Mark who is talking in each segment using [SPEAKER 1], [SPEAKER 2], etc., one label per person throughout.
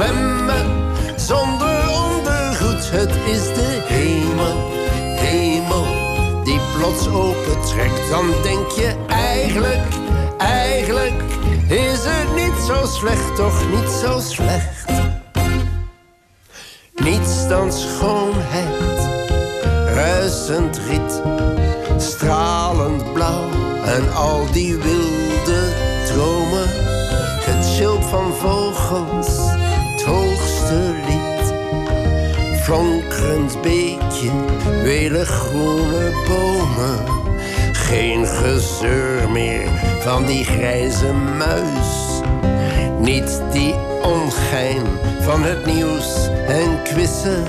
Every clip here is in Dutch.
[SPEAKER 1] Zwemmen, zonder ondergoed. Het is de hemel, hemel die plots opentrekt, dan denk je eigenlijk, eigenlijk is het niet zo slecht, toch niet zo slecht. Niets dan schoonheid, ruisend riet, stralend blauw en al die wilde dromen. Getjilp van vogels, beekje, welig groene bomen. Geen gezeur meer van die grijze muis. Niet die ongein van het nieuws en quizzen.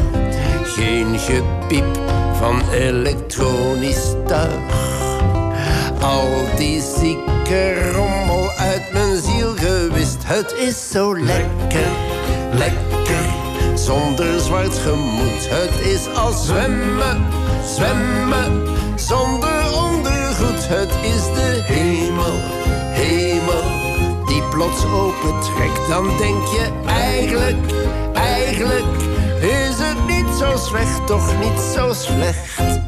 [SPEAKER 1] Geen gepiep van elektronisch tuig. Al die zieke rommel uit mijn ziel gewist. Het is zo lekker, lekker zonder zwart gemoed. Het is als zwemmen, zwemmen, zonder ondergoed. Het is de hemel, hemel, die plots opentrekt. Dan denk je eigenlijk, eigenlijk is het niet zo slecht, toch niet zo slecht.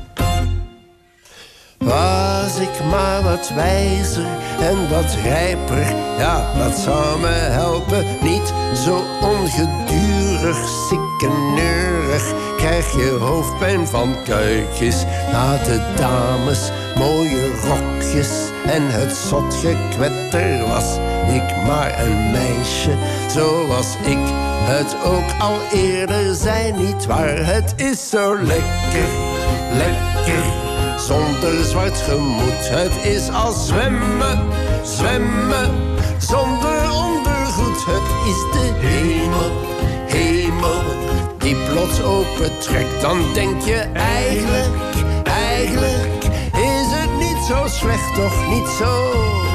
[SPEAKER 1] Was ik maar wat wijzer en wat rijper, ja, dat zou me helpen. Niet zo ongedurig, ziekeneurig, krijg je hoofdpijn van kuikjes. Na de dames, mooie rokjes en het zot gekwetter was ik maar een meisje, zoals ik het ook al eerder zei, niet waar. Het is zo lekker, lekker zonder zwart gemoed. Het is als zwemmen, zwemmen, zonder ondergoed. Het is de hemel, hemel, die plots opentrekt. Dan denk je eigenlijk, eigenlijk is het niet zo slecht, toch niet zo...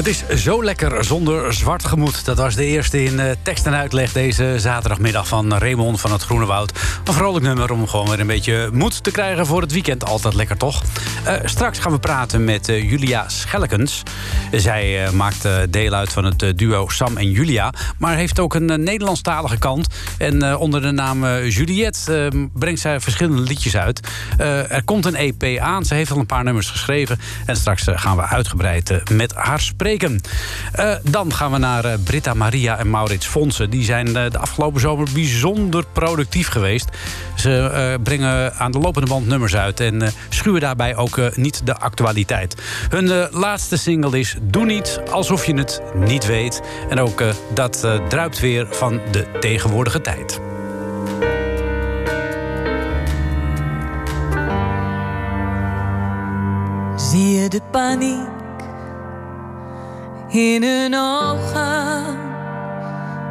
[SPEAKER 2] Het is zo lekker zonder zwart gemoed. Dat was de eerste in uh, tekst en uitleg deze zaterdagmiddag van Raymond van het Groene Woud. Een vrolijk nummer om gewoon weer een beetje moed te krijgen voor het weekend. Altijd lekker toch? Uh, straks gaan we praten met uh, Julia Schellekens. Zij maakt deel uit van het duo Sam en Julia. Maar heeft ook een Nederlandstalige kant. En onder de naam Juliette brengt zij verschillende liedjes uit. er komt een EP aan. Ze heeft al een paar nummers geschreven. En straks gaan we uitgebreid met haar spreken. Dan gaan we naar Britta Maria en Maurits Fonsen. Die zijn de afgelopen zomer bijzonder productief geweest. Ze brengen aan de lopende band nummers uit... en schuwen daarbij ook niet de actualiteit. Hun laatste single is Doe niet alsof je het niet weet. En ook dat druipt weer van de tegenwoordige tijd.
[SPEAKER 3] Zie je de paniek? in hun ogen.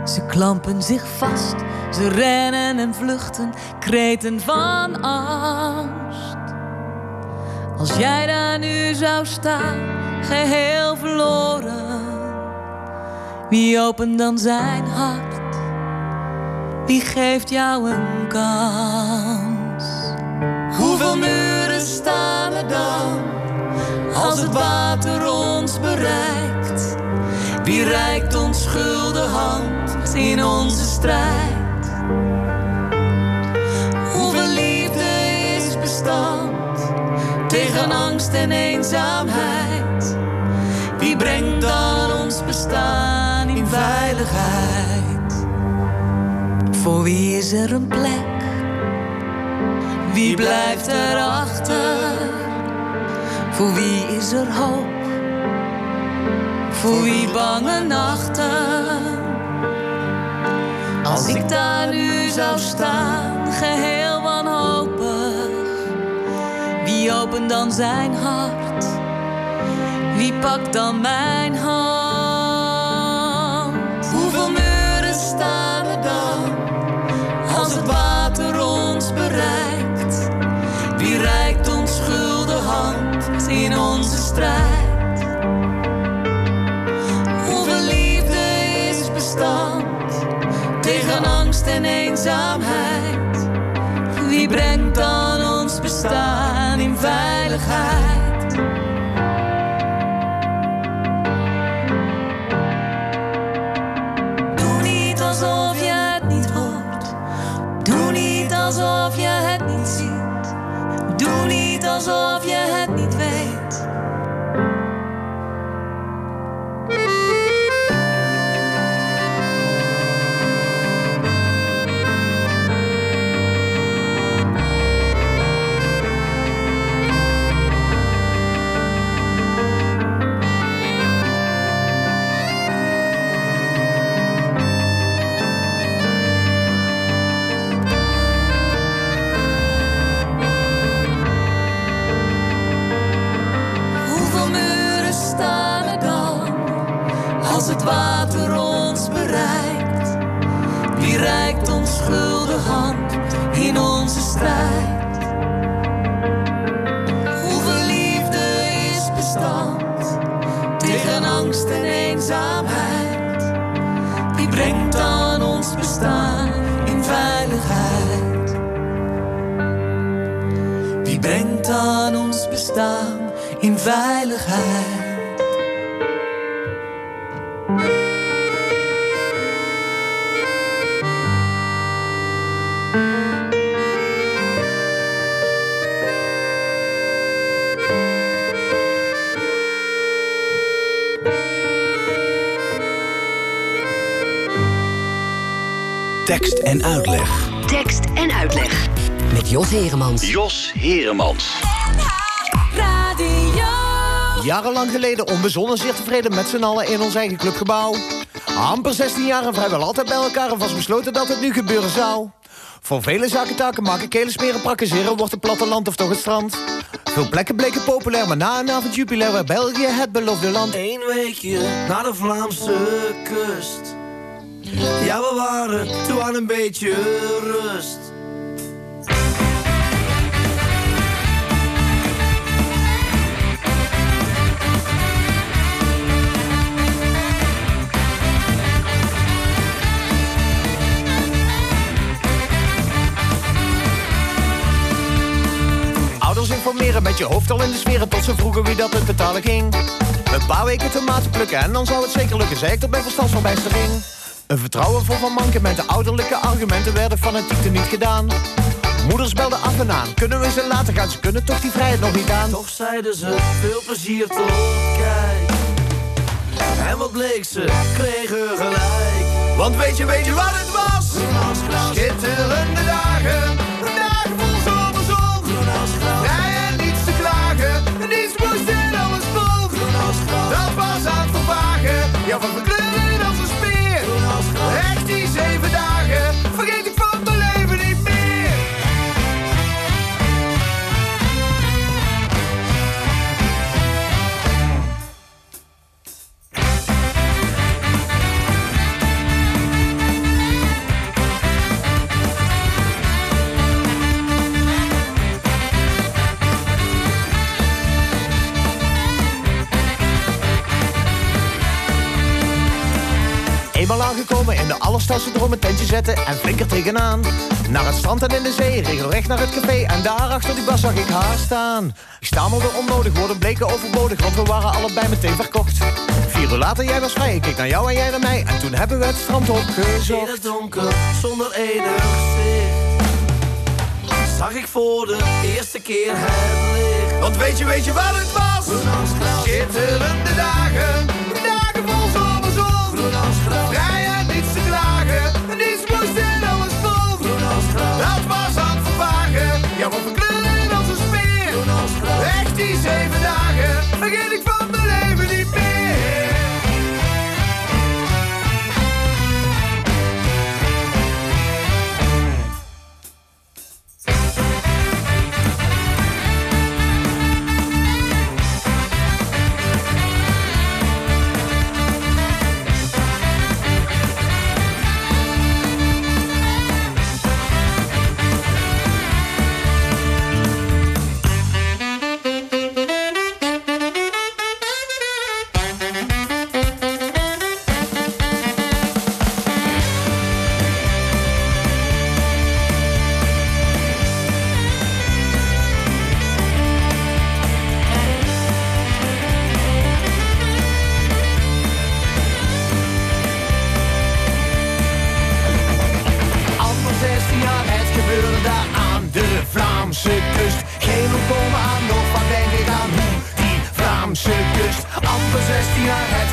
[SPEAKER 3] Ze klampen zich vast, ze rennen en vluchten, kreten van angst. Als jij daar nu zou staan, geheel verloren, wie opent dan zijn hart? Wie geeft jou een kans? Hoeveel muren staan er dan als het water ons bereikt? Wie reikt ons schulden hand in onze strijd? En eenzaamheid? Wie brengt dan ons bestaan in veiligheid? Voor wie is er een plek? Wie blijft er achter? Voor wie is er hoop? Voor wie bange nachten? Als ik daar nu zou staan, geheel wie opent dan zijn hart? Wie pakt dan mijn hand? Hoeveel muren staan er dan als het water ons bereikt? Wie reikt ons schulden hand in onze strijd? Hoeveel liefde is bestand tegen angst en eenzaamheid? Wie brengt dan ons bestaan veiligheid? Doe niet alsof je het niet hoort. Doe niet alsof je het niet ziet. Doe niet alsof je
[SPEAKER 4] Tekst en uitleg.
[SPEAKER 5] Tekst en uitleg. Met Jos Heremans.
[SPEAKER 4] Jos Heremans.
[SPEAKER 3] Radio.
[SPEAKER 6] Jarenlang geleden onbezonnen zeer tevreden met z'n allen in ons eigen clubgebouw. Amper 16 jaar en vrijwel altijd bij elkaar en vast besloten dat het nu gebeuren zou. Voor vele zaken taken maken, kelen smeren, praktiseren wordt het platteland of toch het strand. Veel plekken bleken populair, maar na een avond jubilair werd België het beloofde land.
[SPEAKER 7] Eén weekje naar de Vlaamse kust. Ja, we waren toe aan een beetje rust.
[SPEAKER 6] Ouders informeren met je hoofd al in de sferen tot ze vroegen wie dat het betalen ging. Een paar weken tomaten plukken en dan zou het zeker lukken, zei ik tot mijn verstandsverbijstering. Een vertrouwen vol van mankementen, ouderlijke argumenten werden fanatiek er niet gedaan. Moeders belden af en aan, kunnen we ze laten gaan, ze kunnen toch die vrijheid nog niet aan.
[SPEAKER 7] Toch zeiden ze, veel plezier tot kijk. En wat bleek ze, kregen gelijk.
[SPEAKER 6] Want weet je, weet je wat het was? Schitterende dagen, dagen vol zomerzon. Vrij en niets te klagen, niets moest en alles vol. Dat was aan het vervagen, ja van
[SPEAKER 8] eenmaal aangekomen in de allerstoutste droom een tentje zetten en flinker tegenaan. Naar het strand en in de zee, regelrecht naar het café en daar achter die bar zag ik haar staan. Ik stamelde onnodig, woorden bleken overbodig, want we waren allebei meteen verkocht. Vier uur later, jij was vrij, ik keek naar jou en jij naar mij en toen hebben we het strand opgezocht.
[SPEAKER 7] In het donker, zonder enig zicht Zag ik voor de eerste keer het licht
[SPEAKER 6] Want weet je, weet je wat het was? Schitterende dagen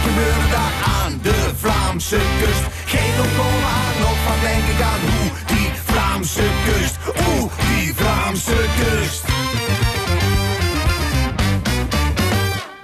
[SPEAKER 8] gebeurde daar aan de Vlaamse kust. Geen ontkomen aan, nog wat denk ik aan hoe die Vlaamse kust. Oeh, die Vlaamse kust.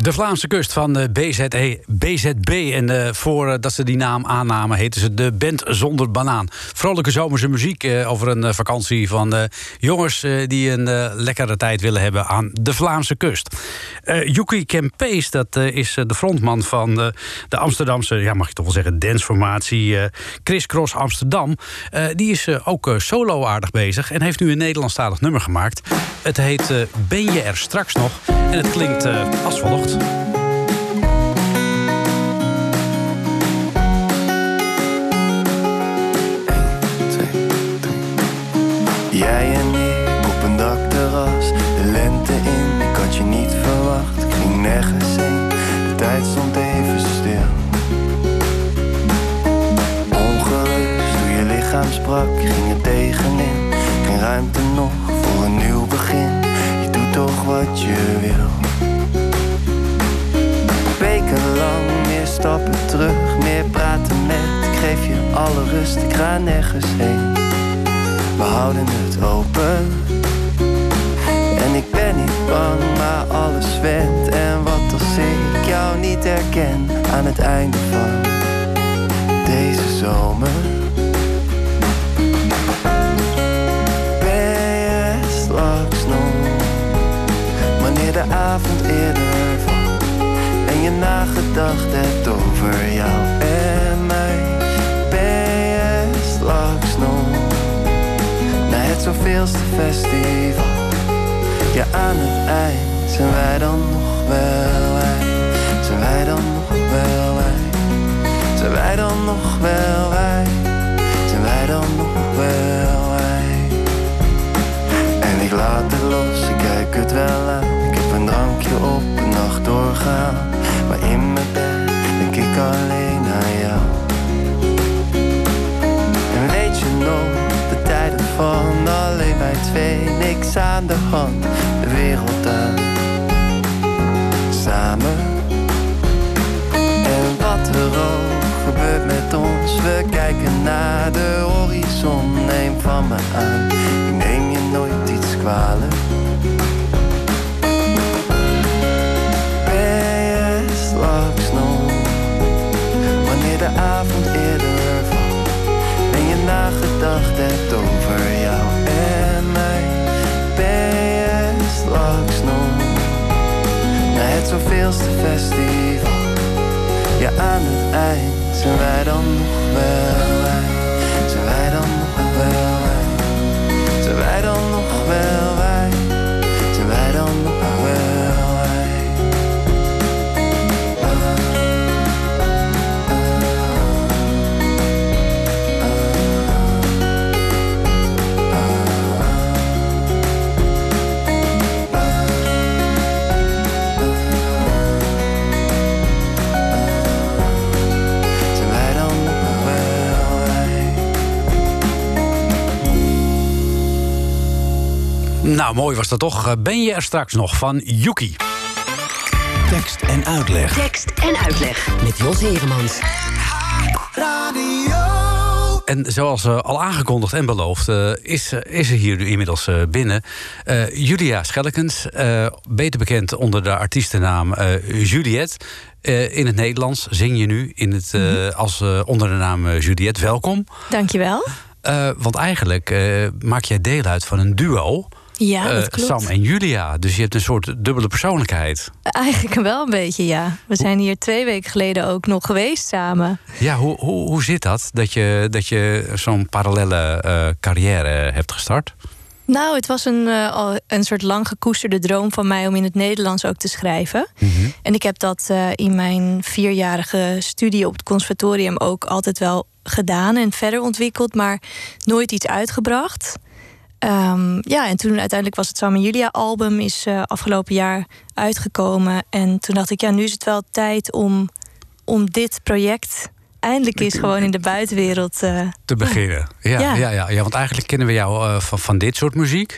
[SPEAKER 2] De Vlaamse kust van de BZE, BZB. En eh, voordat ze die naam aannamen, heten ze de Band Zonder Banaan. Vrolijke zomerse muziek eh, over een eh, vakantie van eh, jongens eh, die een eh, lekkere tijd willen hebben aan de Vlaamse kust. Eh Yuki Kempees, dat eh, is eh, de frontman van eh, de Amsterdamse, ja, mag je toch wel zeggen, danceformatie eh Chris Cross Amsterdam. Eh, die is eh, ook eh, solo aardig bezig en heeft nu een Nederlandstalig nummer gemaakt. Het heet eh, Ben je er straks nog? En het klinkt eh, als volgt.
[SPEAKER 9] Jij en ik op een dakterras, de lente in, ik had je niet verwacht. Ik ging nergens heen, de tijd stond even stil. Ongerust hoe je lichaam sprak, ging er tegenin. Geen ruimte nog voor een nieuw begin, je doet toch wat je wil. Stappen terug, meer praten met. Ik geef je alle rust, ik ga nergens heen. We houden het open. En ik ben niet bang, maar alles went. En wat als ik jou niet herken aan het einde van deze zomer? Nagedacht hebt over jou en mij? Ben je straks nog? Na het zoveelste festival? Ja, aan het eind Zijn wij dan nog wel wij. Zijn wij dan nog wel wij. Zijn wij dan nog wel wij. Zijn wij dan nog wel wij. En ik laat het los, ik kijk het wel aan. Ik heb een drankje op, een nacht doorgaan Maar in mijn bed denk ik alleen aan jou en weet je nog, de tijden van alleen wij twee, niks aan de hand, de wereld aan. Samen. En wat er ook gebeurt met ons, we kijken naar de horizon. Neem van me aan, ik neem je nooit iets kwalijk. Zoveelste festival? Ja, aan het eind zijn wij dan nog wel
[SPEAKER 2] Nou, mooi was dat toch. Eh, Ben je er straks nog van Yuki?
[SPEAKER 4] Tekst en uitleg.
[SPEAKER 5] Tekst en uitleg. Met Jos Heremans.
[SPEAKER 2] En zoals eh, al aangekondigd en beloofd, eh, is, is er hier nu inmiddels binnen eh, Julia Schellekens, eh, beter bekend onder de artiestennaam eh, Juliette. Eh, in het Nederlands zing je nu in het, eh, als, eh, onder de naam Juliette. Welkom.
[SPEAKER 10] Dankjewel.
[SPEAKER 2] Eh, want eigenlijk eh, maak jij deel uit van een duo.
[SPEAKER 10] Ja, dat
[SPEAKER 2] eh,
[SPEAKER 10] klopt.
[SPEAKER 2] Sam en Julia. Dus je hebt een soort dubbele persoonlijkheid.
[SPEAKER 10] Eigenlijk wel een beetje, ja. We zijn hier twee weken geleden ook nog geweest samen.
[SPEAKER 2] Ja, hoe, hoe, hoe zit dat? Dat je, dat je zo'n parallele eh, carrière hebt gestart?
[SPEAKER 10] Nou, het was een, eh, een soort lang gekoesterde droom van mij om in het Nederlands ook te schrijven. En ik heb dat in mijn vierjarige studie op het conservatorium ook altijd wel gedaan en verder ontwikkeld, maar nooit iets uitgebracht. Ehm, ja, en toen uiteindelijk was het Sam Julia album is eh, afgelopen jaar uitgekomen. En toen dacht ik, ja, nu is het wel tijd om, om dit project eindelijk eens gewoon in de buitenwereld eh,
[SPEAKER 2] te beginnen. Ja, ja.
[SPEAKER 10] Ja.
[SPEAKER 2] Ja, ja, want eigenlijk kennen we jou eh, van, van dit soort muziek.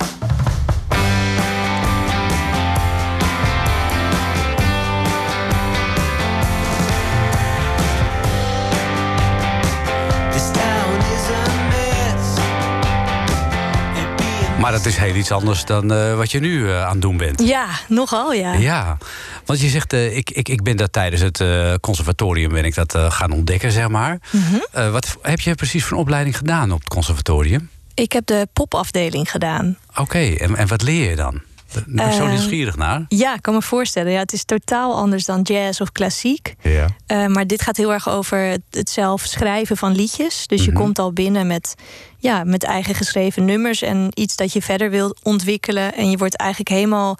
[SPEAKER 2] Maar dat is heel iets anders dan eh, wat je nu eh, aan het doen bent.
[SPEAKER 10] Ja, nogal ja.
[SPEAKER 2] Ja, want je zegt, eh, ik, ik, ik ben dat tijdens het conservatorium ben ik dat gaan ontdekken, zeg maar.
[SPEAKER 10] Mhm.
[SPEAKER 2] Wat heb je precies voor een opleiding gedaan op het conservatorium?
[SPEAKER 10] Ik heb de popafdeling gedaan.
[SPEAKER 2] Oké, en, en wat leer je dan? Daar ben ik zo
[SPEAKER 10] Eh,
[SPEAKER 2] nieuwsgierig naar.
[SPEAKER 10] Ja, ik kan me voorstellen. Ja, het is totaal anders dan jazz of klassiek.
[SPEAKER 2] Ja.
[SPEAKER 10] Eh, maar dit gaat heel erg over het, het zelf schrijven van liedjes. Dus je
[SPEAKER 2] Mhm.
[SPEAKER 10] komt al binnen met, ja, met eigen geschreven nummers en iets dat je verder wilt ontwikkelen. En je wordt eigenlijk helemaal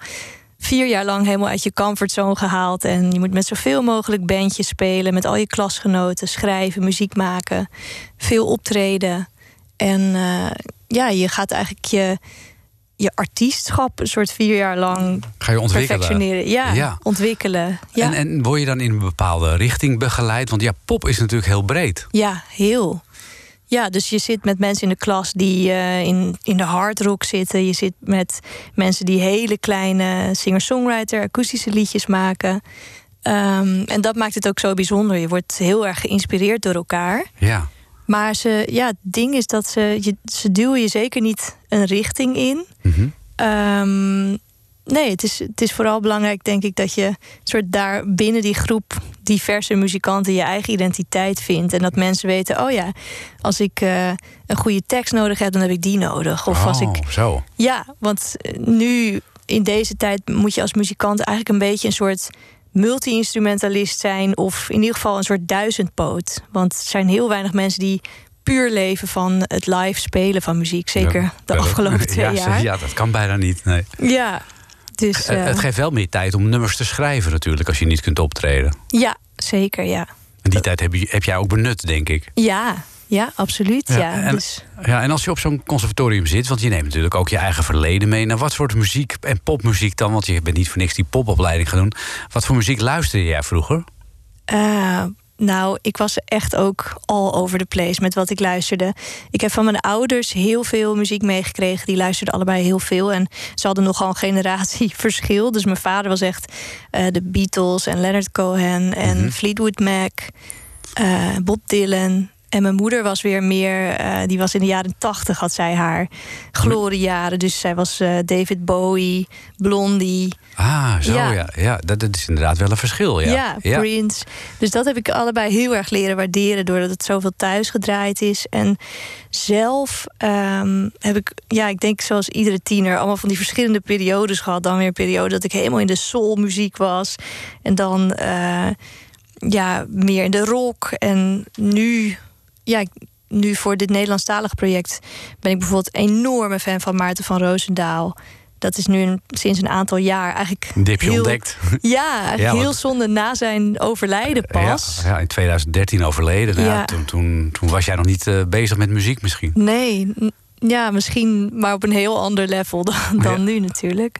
[SPEAKER 10] vier jaar lang helemaal uit je comfortzone gehaald. En je moet met zoveel mogelijk bandjes spelen, met al je klasgenoten, schrijven, muziek maken, veel optreden. En eh, ja, je gaat eigenlijk je, je artiestschap een soort vier jaar lang
[SPEAKER 2] Ga je ontwikkelen?
[SPEAKER 10] perfectioneren. Ja,
[SPEAKER 2] Ja.
[SPEAKER 10] ontwikkelen. Ja.
[SPEAKER 2] En, en word je dan in een bepaalde richting begeleid? Want ja, pop is natuurlijk heel breed.
[SPEAKER 10] Ja, heel. Ja, dus je zit met mensen in de klas die eh, in, in de hard rock zitten. Je zit met mensen die hele kleine singer-songwriter, akoestische liedjes maken. Ehm, en dat maakt het ook zo bijzonder. Je wordt heel erg geïnspireerd door elkaar.
[SPEAKER 2] Ja.
[SPEAKER 10] Maar ze, ja, het ding is dat ze, je, ze duwen je zeker niet een richting in.
[SPEAKER 2] Mhm.
[SPEAKER 10] Ehm, nee, het is, het is vooral belangrijk, denk ik, dat je soort daar binnen die groep diverse muzikanten je eigen identiteit vindt. En dat mensen weten, oh ja, als ik eh, een goede tekst nodig heb, dan heb ik die nodig. Of als ik
[SPEAKER 2] Oh, zo.
[SPEAKER 10] ja, want eh, nu in deze tijd moet je als muzikant eigenlijk een beetje een soort multi-instrumentalist zijn. Of in ieder geval een soort duizendpoot. Want er zijn heel weinig mensen die puur leven van het live spelen van muziek. Zeker
[SPEAKER 2] Ja,
[SPEAKER 10] de afgelopen twee
[SPEAKER 2] ja,
[SPEAKER 10] jaar.
[SPEAKER 2] Ja, dat kan bijna niet. Nee.
[SPEAKER 10] Ja, dus
[SPEAKER 2] Eh,
[SPEAKER 10] eh,
[SPEAKER 2] het geeft wel meer tijd om nummers te schrijven natuurlijk... als je niet kunt optreden.
[SPEAKER 10] ja, zeker, ja.
[SPEAKER 2] En die tijd heb, je, heb jij ook benut, denk ik.
[SPEAKER 10] Ja, ja, absoluut. Ja,
[SPEAKER 2] en,
[SPEAKER 10] dus,
[SPEAKER 2] ja, en als je op zo'n conservatorium zit... want je neemt natuurlijk ook je eigen verleden mee... naar wat soort muziek en popmuziek dan? Want je bent niet voor niks die popopleiding gaan doen. Wat voor muziek luisterde jij vroeger?
[SPEAKER 10] Eh, nou, ik was echt ook all over the place met wat ik luisterde. Ik heb van mijn ouders heel veel muziek meegekregen. Die luisterden allebei heel veel. En ze hadden nogal een generatieverschil. Dus mijn vader was echt eh, de Beatles en Leonard Cohen en
[SPEAKER 2] Mhm.
[SPEAKER 10] Fleetwood Mac, eh, Bob Dylan. En mijn moeder was weer meer, eh, die was in de jaren tachtig, had zij haar gloriejaren. Dus zij was eh, David Bowie, Blondie.
[SPEAKER 2] Ah, zo ja.
[SPEAKER 10] Ja.
[SPEAKER 2] ja. dat, dat is inderdaad wel een verschil. Ja,
[SPEAKER 10] Ja, Prince. Dus dat heb ik allebei heel erg leren waarderen... doordat het zoveel thuis gedraaid is. En zelf ehm, heb ik, ja, ik denk zoals iedere tiener... allemaal van die verschillende periodes gehad. Dan weer een periode dat ik helemaal in de soulmuziek was. En dan eh, ja, meer in de rock. En nu, ja, nu voor dit Nederlandstalig project... ben ik bijvoorbeeld een enorme fan van Maarten van Roosendaal... Dat is nu een- sinds een aantal jaar eigenlijk.
[SPEAKER 2] Die heb je
[SPEAKER 10] heel-
[SPEAKER 2] ontdekt.
[SPEAKER 10] ja, eigenlijk
[SPEAKER 2] Ja, want-
[SPEAKER 10] heel zonde na zijn overlijden pas.
[SPEAKER 2] Ja, ja, in 2013 overleden. Nou ja, toen, toen, toen was jij nog niet eh, bezig met muziek misschien.
[SPEAKER 10] Nee, ja, misschien maar op een heel ander level dan, dan nu natuurlijk.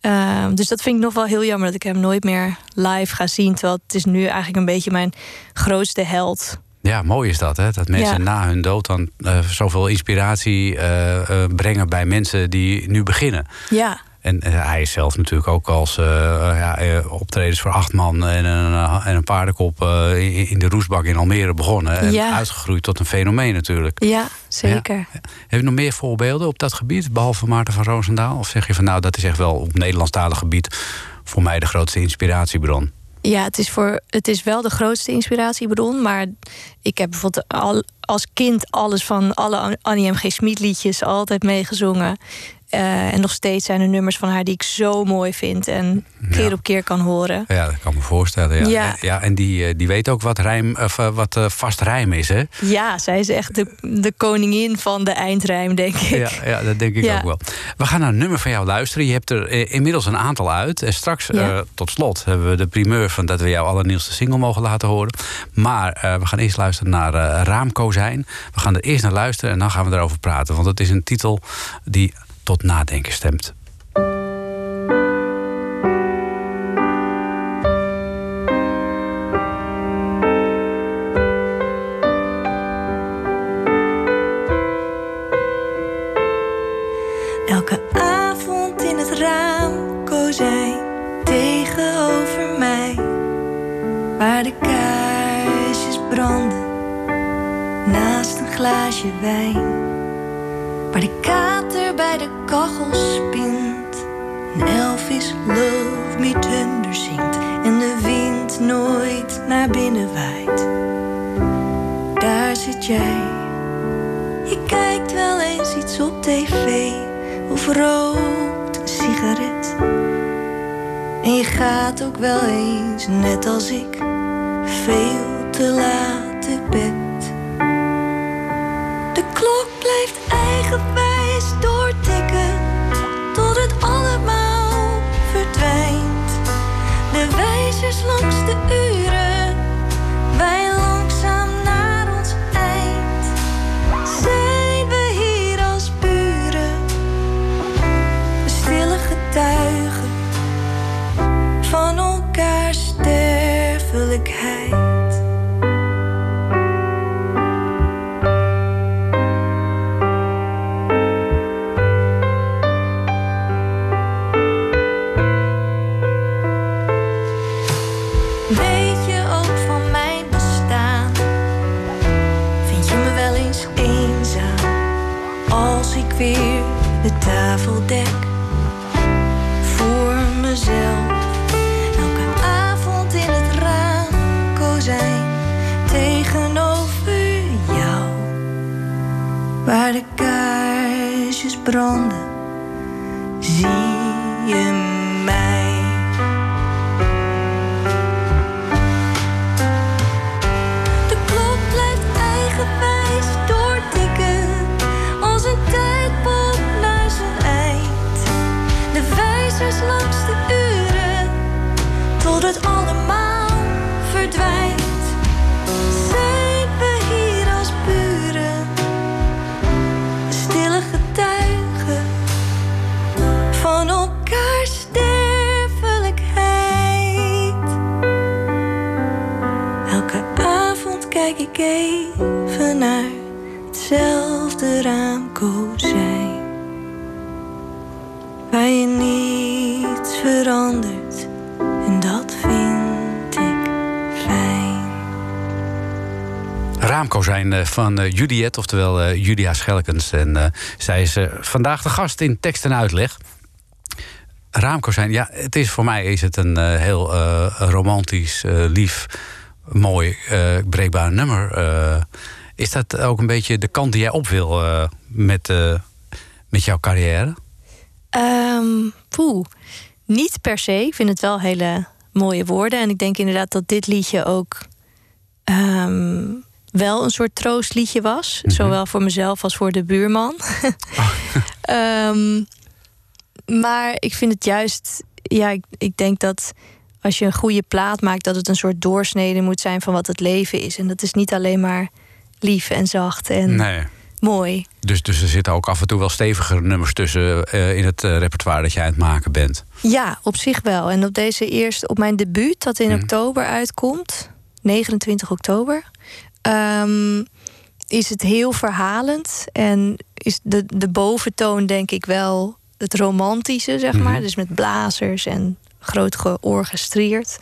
[SPEAKER 10] Ehm, dus dat vind ik nog wel heel jammer dat ik hem nooit meer live ga zien. Terwijl het is nu eigenlijk een beetje mijn grootste held.
[SPEAKER 2] Ja, mooi is dat, hè? Dat mensen
[SPEAKER 10] Ja.
[SPEAKER 2] na hun dood dan eh, zoveel inspiratie eh, eh, brengen bij mensen die nu beginnen.
[SPEAKER 10] Ja,
[SPEAKER 2] En hij is zelf natuurlijk ook als ja, optredens voor acht man en een, en een paardenkop in, de roesbak in Almere begonnen. En
[SPEAKER 10] Ja.
[SPEAKER 2] uitgegroeid tot een fenomeen natuurlijk.
[SPEAKER 10] ja zeker.
[SPEAKER 2] Heb je nog meer voorbeelden op dat gebied, behalve Maarten van Roosendaal? Of zeg je van nou, dat is echt wel op Nederlandstalig gebied voor mij de grootste inspiratiebron?
[SPEAKER 10] Ja, het is, voor, het is wel de grootste inspiratiebron. Maar ik heb bijvoorbeeld al, als kind alles van alle Annie M. G. Schmid liedjes altijd meegezongen. Eh, en nog steeds zijn er nummers van haar die ik zo mooi vind. En keer
[SPEAKER 2] Ja.
[SPEAKER 10] op keer kan horen.
[SPEAKER 2] Ja, dat kan me voorstellen. Ja,
[SPEAKER 10] Ja.
[SPEAKER 2] ja. en die, eh, die weet ook wat, rijm, of, eh, wat vast rijm is, hè?
[SPEAKER 10] Ja, zij is echt de, de koningin van de eindrijm, denk ik.
[SPEAKER 2] Ja, ja, dat denk ik ook wel. We gaan naar een nummer van jou luisteren. Je hebt er inmiddels een aantal uit. En straks, tot slot, hebben we de primeur van dat we jouw allernieuwste single mogen laten horen. Maar we gaan eerst luisteren naar Raamkozijn. We gaan er eerst naar luisteren en dan gaan we erover praten. Want het is een titel die tot nadenken stemt.
[SPEAKER 11] Elke avond in het raamkozijn tegenover mij, waar de kaarsjes branden naast een glaasje wijn, waar de kater bij de kachel spint, en Elvis Love Me Tender zingt en de wind nooit naar binnen waait. Daar zit jij. Je kijkt wel eens iets op tv of rookt een sigaret. En je gaat ook wel eens, net als ik, veel te laat te bed. De klok blijft eigenwijs doortikken tot het allemaal verdwijnt. De wijzers langs de uren, kaarsjes branden,
[SPEAKER 2] Eh, van eh, Juliet, oftewel eh, Julia Schelkens. En zij is vandaag de gast in tekst en uitleg. Raamkozijn, ja, het is voor mij is het een heel romantisch, lief, mooi, breekbaar nummer. Is dat ook een beetje de kant die jij op wil met, met jouw carrière?
[SPEAKER 10] Ehm poeh, niet per se. Ik vind het wel hele mooie woorden. En ik denk inderdaad dat dit liedje ook ehm, wel een soort troostliedje was. Zowel voor mezelf als voor de buurman. Ehm, maar ik vind het juist... Ja, ik, ik denk dat als je een goede plaat maakt... dat het een soort doorsnede moet zijn van wat het leven is. En dat is niet alleen maar lief en zacht en
[SPEAKER 2] Nee.
[SPEAKER 10] mooi.
[SPEAKER 2] Dus, dus er zitten ook af en toe wel stevigere nummers tussen eh, in het eh, repertoire dat jij aan het maken bent.
[SPEAKER 10] Ja, op zich wel. En op deze eerste, op mijn debuut, dat in
[SPEAKER 2] Mhm.
[SPEAKER 10] oktober uitkomt, 29 oktober, ehm, is het heel verhalend. En is de, de boventoon denk ik wel het romantische, zeg maar.
[SPEAKER 12] Mhm.
[SPEAKER 10] Dus met blazers en groot georchestreerd.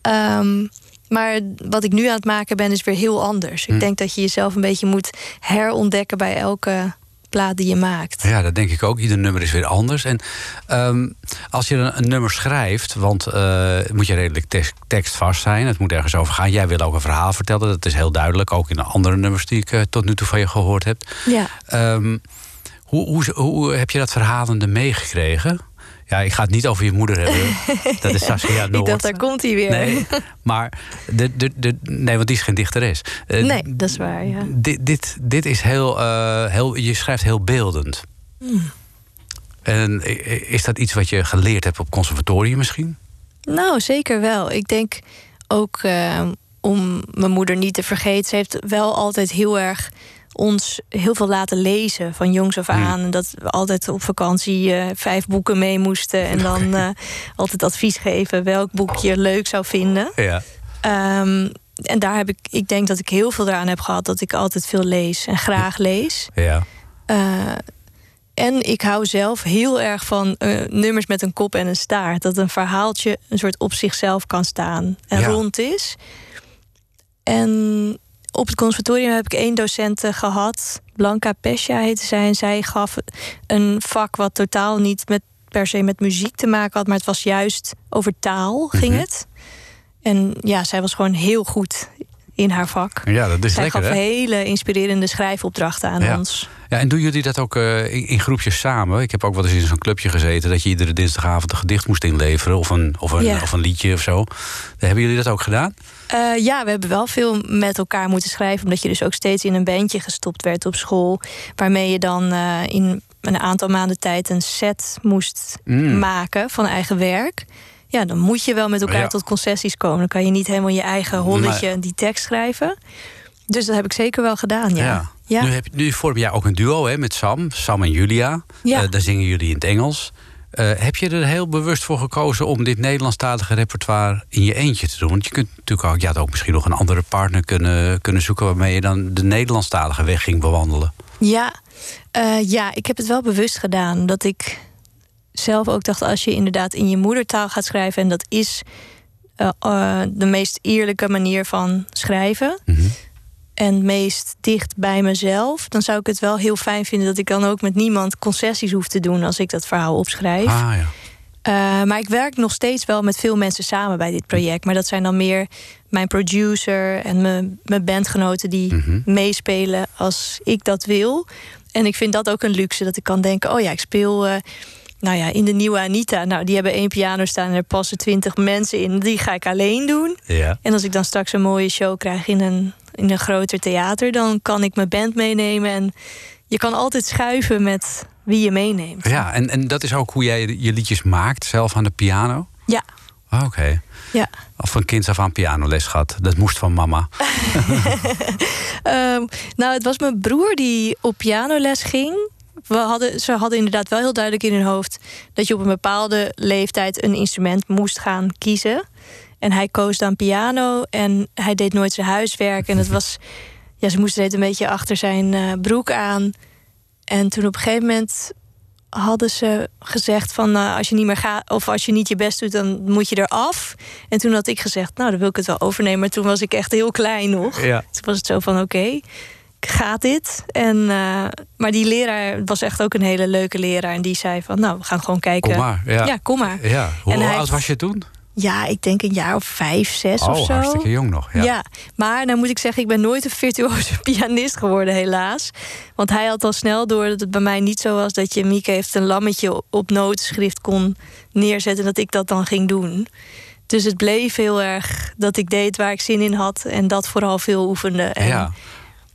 [SPEAKER 10] Ehm, maar wat ik nu aan het maken ben, is weer heel anders.
[SPEAKER 2] Mhm.
[SPEAKER 10] Ik denk dat je jezelf een beetje moet herontdekken bij elke plaat die je maakt.
[SPEAKER 2] Ja, dat denk ik ook. Ieder nummer is weer anders. En ehm, als je een, een nummer schrijft, want eh, moet je redelijk tek- tekstvast zijn. Het moet ergens over gaan. Jij wil ook een verhaal vertellen. Dat is heel duidelijk. Ook in de andere nummers die ik eh, tot nu toe van je gehoord heb.
[SPEAKER 10] Ja.
[SPEAKER 2] Ehm, hoe, hoe, hoe heb je dat verhalende meegekregen? Ja, ik ga het niet over je moeder hebben. Dat is Saskia
[SPEAKER 10] Ik
[SPEAKER 2] Noord.
[SPEAKER 10] dacht, daar komt hij weer.
[SPEAKER 2] Nee, maar de, de, de, nee, want die is geen dichteres. Eh,
[SPEAKER 10] nee, dat is waar, ja.
[SPEAKER 2] dit, dit, dit is heel, eh, heel. Je schrijft heel beeldend.
[SPEAKER 10] Hmm.
[SPEAKER 2] En is dat iets wat je geleerd hebt op conservatorium misschien?
[SPEAKER 10] Nou, zeker wel. Ik denk ook eh, om mijn moeder niet te vergeten. Ze heeft wel altijd heel erg ons heel veel laten lezen van jongs af aan. En dat we altijd op vakantie eh, vijf boeken mee moesten. En dan eh, altijd advies geven welk boek je leuk zou vinden.
[SPEAKER 2] Ja.
[SPEAKER 10] Ehm, en daar heb ik, ik denk dat ik heel veel eraan heb gehad dat ik altijd veel lees en graag lees.
[SPEAKER 2] Ja.
[SPEAKER 10] Eh, en ik hou zelf heel erg van nummers met een kop en een staart. Dat een verhaaltje een soort op zichzelf kan staan en
[SPEAKER 12] Ja.
[SPEAKER 10] rond is. En op het conservatorium heb ik één docent eh, gehad. Blanca Pescia heette zij. En zij gaf een vak wat totaal niet met, per se met muziek te maken had. Maar het was juist over taal ging
[SPEAKER 2] Mhm.
[SPEAKER 10] het. En ja, zij was gewoon heel goed in haar vak.
[SPEAKER 2] Ja, dat is
[SPEAKER 10] zij
[SPEAKER 2] lekker
[SPEAKER 10] gaf
[SPEAKER 2] hè?
[SPEAKER 10] hele inspirerende schrijfopdrachten aan
[SPEAKER 2] Ja.
[SPEAKER 10] ons.
[SPEAKER 2] Ja, en doen jullie dat ook eh, in, in groepjes samen? Ik heb ook wel eens in zo'n clubje gezeten dat je iedere dinsdagavond een gedicht moest inleveren of een, of een,
[SPEAKER 10] Ja.
[SPEAKER 2] of een liedje of zo. Hebben jullie dat ook gedaan?
[SPEAKER 10] Eh, ja, we hebben wel veel met elkaar moeten schrijven. Omdat je dus ook steeds in een bandje gestopt werd op school. Waarmee je dan eh, in een aantal maanden tijd een set moest
[SPEAKER 12] Mm.
[SPEAKER 10] maken van eigen werk. Ja, dan moet je wel met elkaar
[SPEAKER 12] Ja.
[SPEAKER 10] tot concessies komen. Dan kan je niet helemaal je eigen holletje die tekst schrijven. Dus dat heb ik zeker wel gedaan, ja. Ja.
[SPEAKER 2] Nu, heb, je- nu vorm jij ook een duo hè, met Sam, Sam en Julia.
[SPEAKER 10] Ja.
[SPEAKER 2] Eh, daar zingen jullie in het Engels. Eh, heb je er heel bewust voor gekozen om dit Nederlandstalige repertoire in je eentje te doen? Want je kunt natuurlijk ook, had ook misschien nog een andere partner kunnen, kunnen zoeken waarmee je dan de Nederlandstalige weg ging bewandelen.
[SPEAKER 10] Ja, eh, ja, ik heb het wel bewust gedaan. Dat ik zelf ook dacht, als je inderdaad in je moedertaal gaat schrijven... en dat is de meest eerlijke manier van schrijven... en meest dicht bij mezelf... dan zou ik het wel heel fijn vinden dat ik dan ook met niemand concessies hoef te doen... als ik dat verhaal opschrijf.
[SPEAKER 2] Ah ja.
[SPEAKER 10] Eh, maar ik werk nog steeds wel met veel mensen samen bij dit project. Maar dat zijn dan meer mijn producer en mijn, mijn bandgenoten die meespelen als ik dat wil. En ik vind dat ook een luxe dat ik kan denken: oh ja, ik speel. eh, nou ja, in de nieuwe Anita. Nou, die hebben één piano staan en er passen twintig mensen in. Die ga ik alleen doen.
[SPEAKER 2] Ja.
[SPEAKER 10] En als ik dan straks een mooie show krijg in een, in een groter theater, dan kan ik mijn band meenemen. En je kan altijd schuiven met wie je meeneemt.
[SPEAKER 2] Ja, en, en dat is ook hoe jij je liedjes maakt, zelf aan de piano?
[SPEAKER 10] Ja,
[SPEAKER 2] Ah, Oké.
[SPEAKER 10] ja.
[SPEAKER 2] Of van kinds af aan pianoles gehad. Dat moest van mama.
[SPEAKER 10] Ehm, nou, het was mijn broer die op pianoles ging. We hadden, ze hadden inderdaad wel heel duidelijk in hun hoofd dat je op een bepaalde leeftijd een instrument moest gaan kiezen. En hij koos dan piano en hij deed nooit zijn huiswerk. En het was, ja, ze moesten het een beetje achter zijn eh, broek aan. En toen op een gegeven moment hadden ze gezegd van nou, als je niet meer gaat of als je niet je best doet, dan moet je eraf. En toen had ik gezegd, nou dan wil ik het wel overnemen. Maar toen was ik echt heel klein nog.
[SPEAKER 2] Ja.
[SPEAKER 10] Toen was het zo van oké, gaat dit? En, eh, maar die leraar was echt ook een hele leuke leraar. En die zei van nou, we gaan gewoon kijken.
[SPEAKER 2] Kom maar. Ja,
[SPEAKER 10] kom maar.
[SPEAKER 2] Ja. Hoe
[SPEAKER 10] En
[SPEAKER 2] oud was je toen?
[SPEAKER 10] Ja, ik denk een jaar of vijf, zes
[SPEAKER 2] oh,
[SPEAKER 10] of zo.
[SPEAKER 2] hartstikke jong nog. Ja.
[SPEAKER 10] Ja. maar nou moet ik zeggen, ik ben nooit een virtuoze pianist geworden, helaas. Want hij had al snel door dat het bij mij niet zo was dat je Mieke heeft een lammetje op notenschrift kon neerzetten en dat ik dat dan ging doen. Dus het bleef heel erg dat ik deed waar ik zin in had en dat vooral veel oefende. En
[SPEAKER 2] Ja.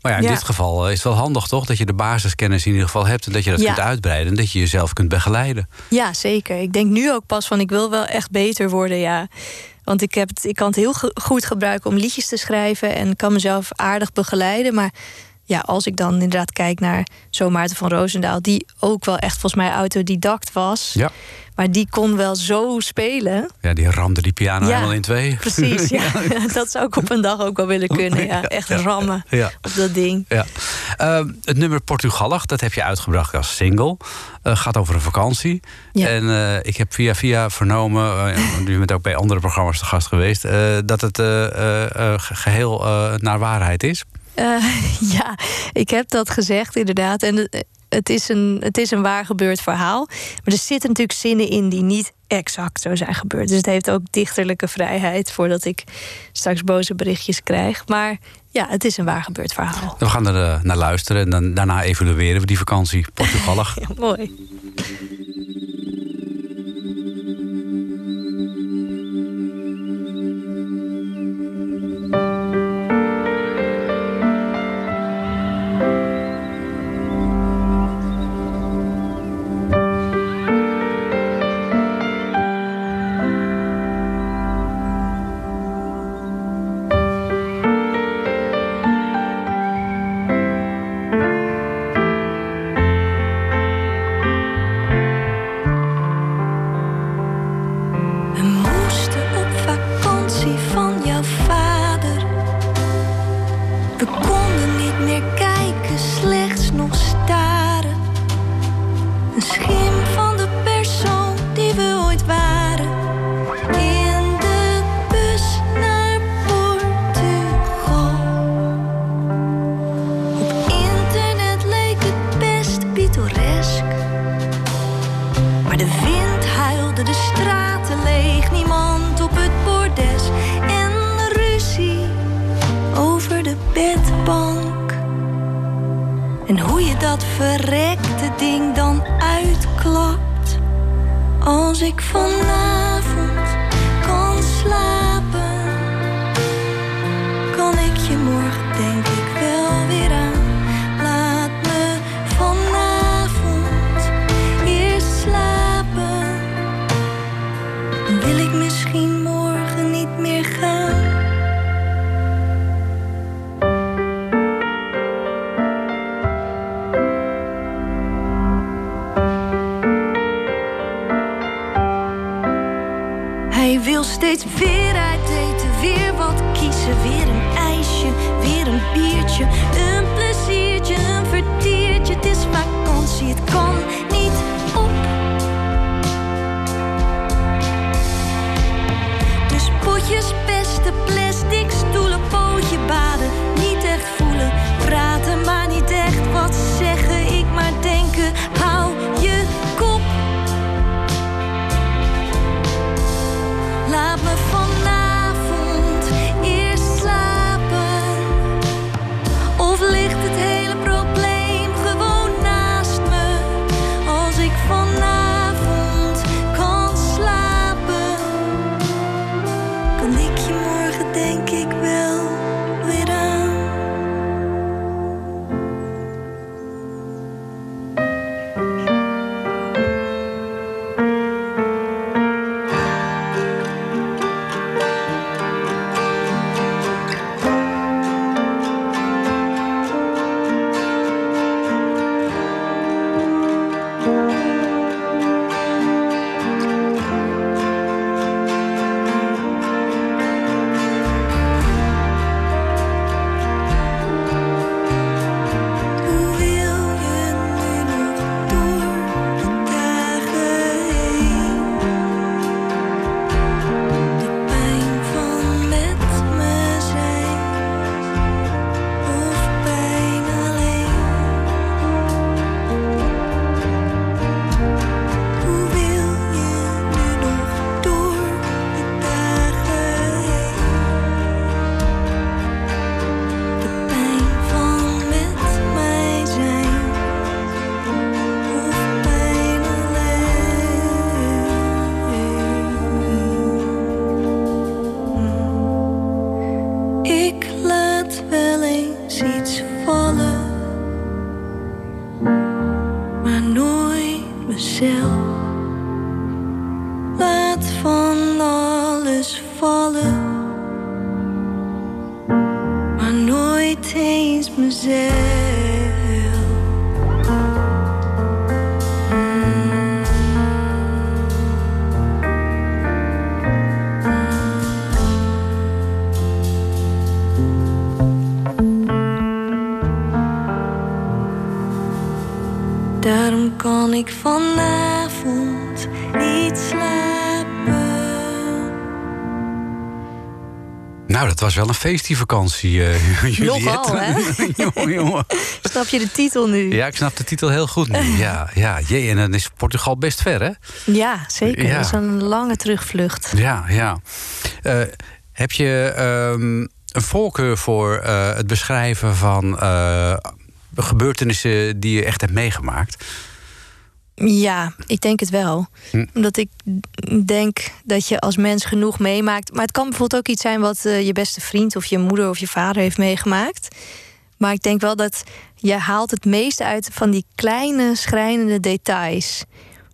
[SPEAKER 2] Maar ja, in
[SPEAKER 10] Ja.
[SPEAKER 2] dit geval eh, is het wel handig toch dat je de basiskennis in ieder geval hebt en dat je dat
[SPEAKER 10] Ja.
[SPEAKER 2] kunt uitbreiden en dat je jezelf kunt begeleiden.
[SPEAKER 10] Ja, zeker. Ik denk nu ook pas van ik wil wel echt beter worden, ja. Want ik, heb het, ik kan het heel goed gebruiken om liedjes te schrijven en kan mezelf aardig begeleiden. Maar ja, als ik dan inderdaad kijk naar zo Maarten van Roosendaal, die ook wel echt volgens mij autodidact was.
[SPEAKER 2] Ja.
[SPEAKER 10] Maar die kon wel zo spelen.
[SPEAKER 2] Ja, die ramde die piano
[SPEAKER 10] Ja,
[SPEAKER 2] helemaal in twee.
[SPEAKER 10] Precies, ja. dat zou ik op een dag ook wel willen kunnen. Ja, echt rammen
[SPEAKER 2] Ja.
[SPEAKER 10] op dat ding.
[SPEAKER 2] Ja. Ehm, het nummer Portugallig, dat heb je uitgebracht als single. Eh, gaat over een vakantie. En eh, ik heb via via vernomen, uh, je bent ook bij andere programma's te gast geweest, eh, dat het eh, eh, eh, ge- geheel eh, naar waarheid is.
[SPEAKER 10] Eh, ja, ik heb dat gezegd inderdaad. En eh, het is, een, het is een waar gebeurd verhaal. Maar er zitten natuurlijk zinnen in die niet exact zo zijn gebeurd. Dus het heeft ook dichterlijke vrijheid voordat ik straks boze berichtjes krijg. Maar ja, het is een waar gebeurd verhaal.
[SPEAKER 2] We gaan er eh, naar luisteren en dan, daarna evalueren we die vakantie Portugallig.
[SPEAKER 10] Ja, mooi.
[SPEAKER 11] Dat verrekte ding dan uitklapt. Als ik vanavond kan slapen, kan ik je steeds weer uit eten, weer wat kiezen. Weer een ijsje, weer een biertje. Een pleziertje, een vertiertje. Het is vakantie, het kan niet op. Dus potjes pesten, plastic
[SPEAKER 2] Nou, dat was wel een feest die vakantie, eh.
[SPEAKER 10] Nogal, hè?
[SPEAKER 2] jongen, jongen.
[SPEAKER 10] Snap je de titel nu?
[SPEAKER 2] Ja, ik snap de titel heel goed nu. Ja, ja, jee, en dan is Portugal best ver, hè?
[SPEAKER 10] Ja, zeker.
[SPEAKER 2] Ja.
[SPEAKER 10] Dat is een lange terugvlucht.
[SPEAKER 2] Ja, ja. Eh, heb je ehm, een voorkeur voor eh, het beschrijven van gebeurtenissen die je echt hebt meegemaakt?
[SPEAKER 10] Ja, ik denk het wel.
[SPEAKER 2] Hm.
[SPEAKER 10] Omdat ik denk dat je als mens genoeg meemaakt. Maar het kan bijvoorbeeld ook iets zijn wat eh, je beste vriend of je moeder of je vader heeft meegemaakt. Maar ik denk wel dat je haalt het meeste uit van die kleine schrijnende details.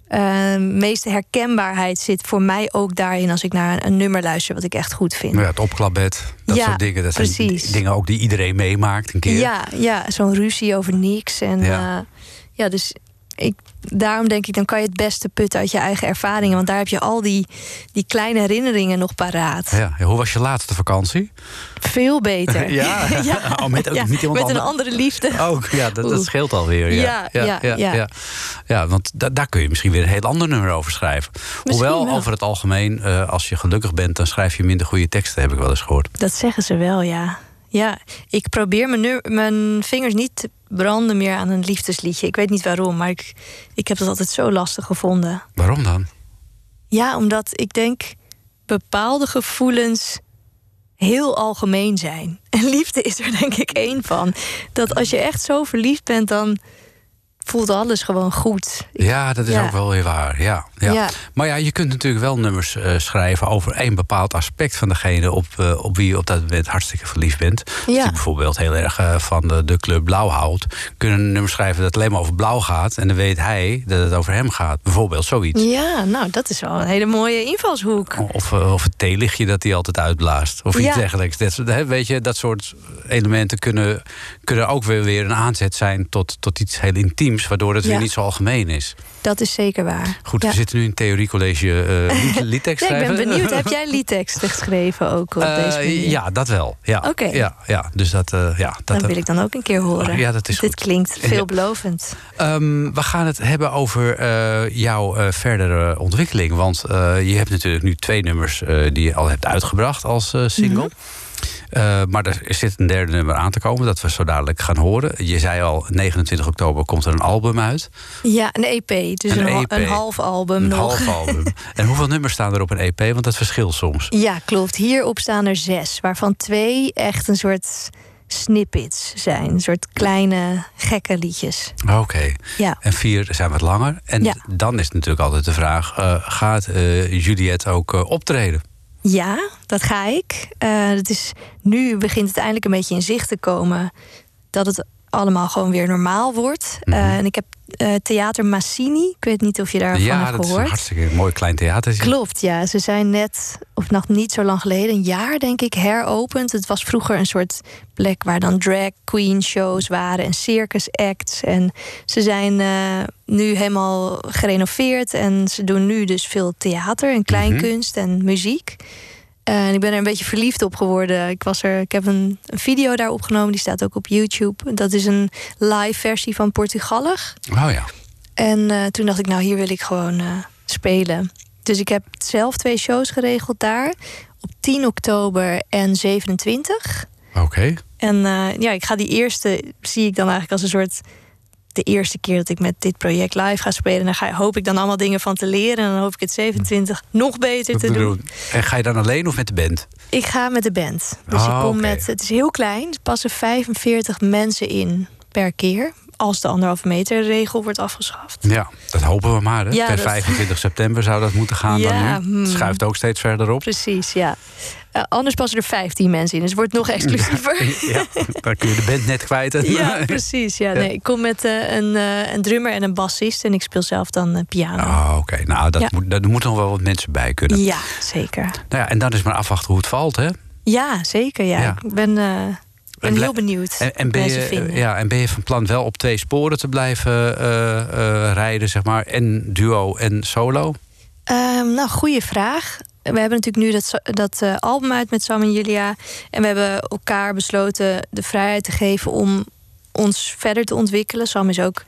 [SPEAKER 10] Eh, meeste herkenbaarheid zit voor mij ook daarin als ik naar een nummer luister wat ik echt goed vind.
[SPEAKER 2] Ja, het opklapbed, dat
[SPEAKER 10] Ja,
[SPEAKER 2] soort dingen. Dat zijn
[SPEAKER 10] precies.
[SPEAKER 2] dingen ook die iedereen meemaakt een keer.
[SPEAKER 10] Ja, ja zo'n ruzie over niks. En
[SPEAKER 2] Ja.
[SPEAKER 10] ja dus ik, daarom denk ik, dan kan je het beste putten uit je eigen ervaringen. Want daar heb je al die, die kleine herinneringen nog paraat.
[SPEAKER 2] Ja, ja, hoe was je laatste vakantie?
[SPEAKER 10] Veel beter.
[SPEAKER 2] Ja? Oh, met ook niet
[SPEAKER 10] met een
[SPEAKER 2] ander-
[SPEAKER 10] andere liefde.
[SPEAKER 2] Ook, ja, dat, dat scheelt alweer. Ja,
[SPEAKER 10] Ja, ja, ja.
[SPEAKER 2] ja. Ja, want da- daar kun je misschien weer een heel ander nummer over schrijven. Hoewel,
[SPEAKER 10] wel.
[SPEAKER 2] over het algemeen, eh, als je gelukkig bent... dan schrijf je minder goede teksten, heb ik wel eens gehoord.
[SPEAKER 10] Dat zeggen ze wel, ja. Ja, ik probeer mijn, mijn vingers niet te branden meer aan een liefdesliedje. Ik weet niet waarom, maar ik, ik heb dat altijd zo lastig gevonden.
[SPEAKER 2] Waarom dan?
[SPEAKER 10] Ja, omdat ik denk bepaalde gevoelens heel algemeen zijn. En liefde is er denk ik één van. Dat als je echt zo verliefd bent, dan voelt alles gewoon goed.
[SPEAKER 2] Ja, dat is
[SPEAKER 10] Ja.
[SPEAKER 2] ook wel weer waar. Ja, ja.
[SPEAKER 10] Ja.
[SPEAKER 2] Maar ja, je kunt natuurlijk wel nummers eh, schrijven over één bepaald aspect van degene op, eh, op wie je op dat moment hartstikke verliefd bent. Als je bijvoorbeeld heel erg eh, van de, de club blauw houdt, kunnen een nummer schrijven dat alleen maar over blauw gaat. En dan weet hij dat het over hem gaat. Bijvoorbeeld zoiets.
[SPEAKER 10] Ja, nou, dat is wel een hele mooie invalshoek.
[SPEAKER 2] Of, of het theelichtje dat hij altijd uitblaast. Of iets
[SPEAKER 10] Ja.
[SPEAKER 2] dergelijks. Dat, weet je, dat soort elementen kunnen, kunnen ook weer, weer een aanzet zijn tot, tot iets heel intiems. Waardoor het
[SPEAKER 10] Ja.
[SPEAKER 2] weer niet zo algemeen is.
[SPEAKER 10] Dat is zeker waar.
[SPEAKER 2] Goed,
[SPEAKER 10] Ja.
[SPEAKER 2] we zitten nu in theoriecollege liedtekst
[SPEAKER 10] Nee, ik ben benieuwd. Heb jij liedteksten geschreven ook op
[SPEAKER 2] Eh,
[SPEAKER 10] deze manier?
[SPEAKER 2] ja, dat wel. Ja,
[SPEAKER 10] Oké.
[SPEAKER 2] ja, ja, dus dat, eh, ja, dat,
[SPEAKER 10] Dat wil ik dan ook een keer horen.
[SPEAKER 2] Ja, dat is
[SPEAKER 10] Dit
[SPEAKER 2] goed.
[SPEAKER 10] klinkt veelbelovend.
[SPEAKER 2] Ehm, we gaan het hebben over jouw verdere ontwikkeling. Want je hebt natuurlijk nu twee nummers die je al hebt uitgebracht als single.
[SPEAKER 10] Mhm.
[SPEAKER 2] Eh, maar er zit een derde nummer aan te komen, dat we zo dadelijk gaan horen. Je zei al, 29 oktober komt er een album uit.
[SPEAKER 10] Ja, een EP. Dus
[SPEAKER 2] Een EP.
[SPEAKER 10] een half album
[SPEAKER 2] Een
[SPEAKER 10] nog.
[SPEAKER 2] half album. en hoeveel nummers staan er op een EP? Want dat verschilt soms.
[SPEAKER 10] Ja, klopt. Hierop staan er zes, waarvan twee echt een soort snippets zijn. Een soort kleine gekke liedjes.
[SPEAKER 2] Oké.
[SPEAKER 10] Ja.
[SPEAKER 2] En vier zijn wat langer. En
[SPEAKER 10] Ja.
[SPEAKER 2] dan is natuurlijk altijd de vraag: eh, gaat eh, Juliette ook optreden?
[SPEAKER 10] Ja, dat ga ik. Eh, het is, nu begint het eindelijk een beetje in zicht te komen dat het allemaal gewoon weer normaal wordt.
[SPEAKER 2] Mhm.
[SPEAKER 10] Eh, en ik heb eh, Theater Massini. Ik weet niet of je daarvan
[SPEAKER 2] ja,
[SPEAKER 10] hebt
[SPEAKER 2] dat is
[SPEAKER 10] gehoord.
[SPEAKER 2] een hartstikke mooi klein theater.
[SPEAKER 10] Klopt, ja. Ze zijn net, of nog niet zo lang geleden, een jaar denk ik, heropend. Het was vroeger een soort plek waar dan drag queen shows waren en circus acts. En ze zijn eh, nu helemaal gerenoveerd en ze doen nu dus veel theater en kleinkunst en muziek. En ik ben er een beetje verliefd op geworden. Ik, was er, ik heb een, een video daar opgenomen, die staat ook op YouTube. Dat is een live versie van Portugallig.
[SPEAKER 2] Oh ja.
[SPEAKER 10] En eh, toen dacht ik, nou, hier wil ik gewoon eh, spelen. Dus ik heb zelf twee shows geregeld daar. Op 10 oktober en 27.
[SPEAKER 2] Oké.
[SPEAKER 10] En eh, ja, ik ga die eerste, zie ik dan eigenlijk als een soort... de eerste keer dat ik met dit project live ga spelen. Ga, hoop ik dan allemaal dingen van te leren. En dan hoop ik het 27 nog beter te doen.
[SPEAKER 2] En ga je dan alleen of met de band?
[SPEAKER 10] Ik ga met de band. Dus
[SPEAKER 2] Ah,
[SPEAKER 10] ik kom
[SPEAKER 2] oké.
[SPEAKER 10] met, het is heel klein. Er passen 45 mensen in per keer. Als de anderhalve meter regel wordt afgeschaft.
[SPEAKER 2] Ja, dat hopen we maar. Hè?
[SPEAKER 10] Ja,
[SPEAKER 2] per
[SPEAKER 10] dat-
[SPEAKER 2] 25 september zou dat moeten gaan
[SPEAKER 10] Ja,
[SPEAKER 2] dan nu. Het schuift ook steeds verder op.
[SPEAKER 10] Precies, ja. Eh, anders passen er 15 mensen in. Dus het wordt nog exclusiever.
[SPEAKER 2] Ja, dan kun je de band net kwijt.
[SPEAKER 10] Ja, precies. Ja, nee, ik kom met eh, een, eh, een drummer en een bassist. En ik speel zelf dan piano.
[SPEAKER 2] Oh, Oké, nou, dat
[SPEAKER 10] Ja.
[SPEAKER 2] moet, daar moeten nog wel wat mensen bij kunnen.
[SPEAKER 10] Ja, zeker.
[SPEAKER 2] Nou ja, en dan is maar afwachten hoe het valt, hè?
[SPEAKER 10] Ja, zeker. Ja.
[SPEAKER 2] Ja.
[SPEAKER 10] Ik ben, Ik ben
[SPEAKER 2] En
[SPEAKER 10] heel benieuwd
[SPEAKER 2] En, en, ben je, ja, en ben je van plan wel op twee sporen te blijven rijden, zeg maar? En duo en solo?
[SPEAKER 10] Ehm, nou, goede vraag. We hebben natuurlijk nu dat, dat eh, album uit met Sam en Julia. En we hebben elkaar besloten de vrijheid te geven om ons verder te ontwikkelen. Sam is ook,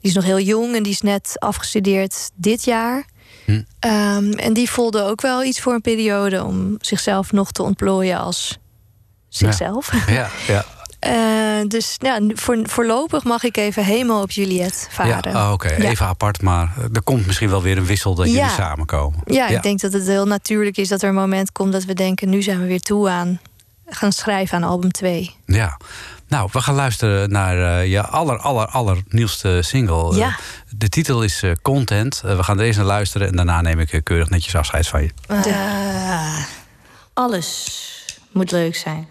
[SPEAKER 10] die is nog heel jong en die is net afgestudeerd dit jaar.
[SPEAKER 2] Hm.
[SPEAKER 10] Ehm, en die voelde ook wel iets voor een periode om zichzelf nog te ontplooien als zichzelf.
[SPEAKER 2] Ja, ja.
[SPEAKER 10] Eh, dus ja, voor, voorlopig mag ik even helemaal op Juliette varen.
[SPEAKER 2] ja oh, oké.
[SPEAKER 10] Ja.
[SPEAKER 2] Even apart, maar er komt misschien wel weer een wissel dat
[SPEAKER 10] Ja.
[SPEAKER 2] jullie samenkomen.
[SPEAKER 10] Ja, ik denk dat het heel natuurlijk is dat er een moment komt dat we denken: nu zijn we weer toe aan gaan schrijven aan album 2.
[SPEAKER 2] Ja. Nou, we gaan luisteren naar eh, je aller, aller, aller nieuwste single.
[SPEAKER 10] Ja.
[SPEAKER 2] Eh, de titel is eh, Content. We gaan er eerst naar luisteren en daarna neem ik keurig netjes afscheid van je.
[SPEAKER 12] Ah, alles moet leuk zijn.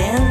[SPEAKER 11] Is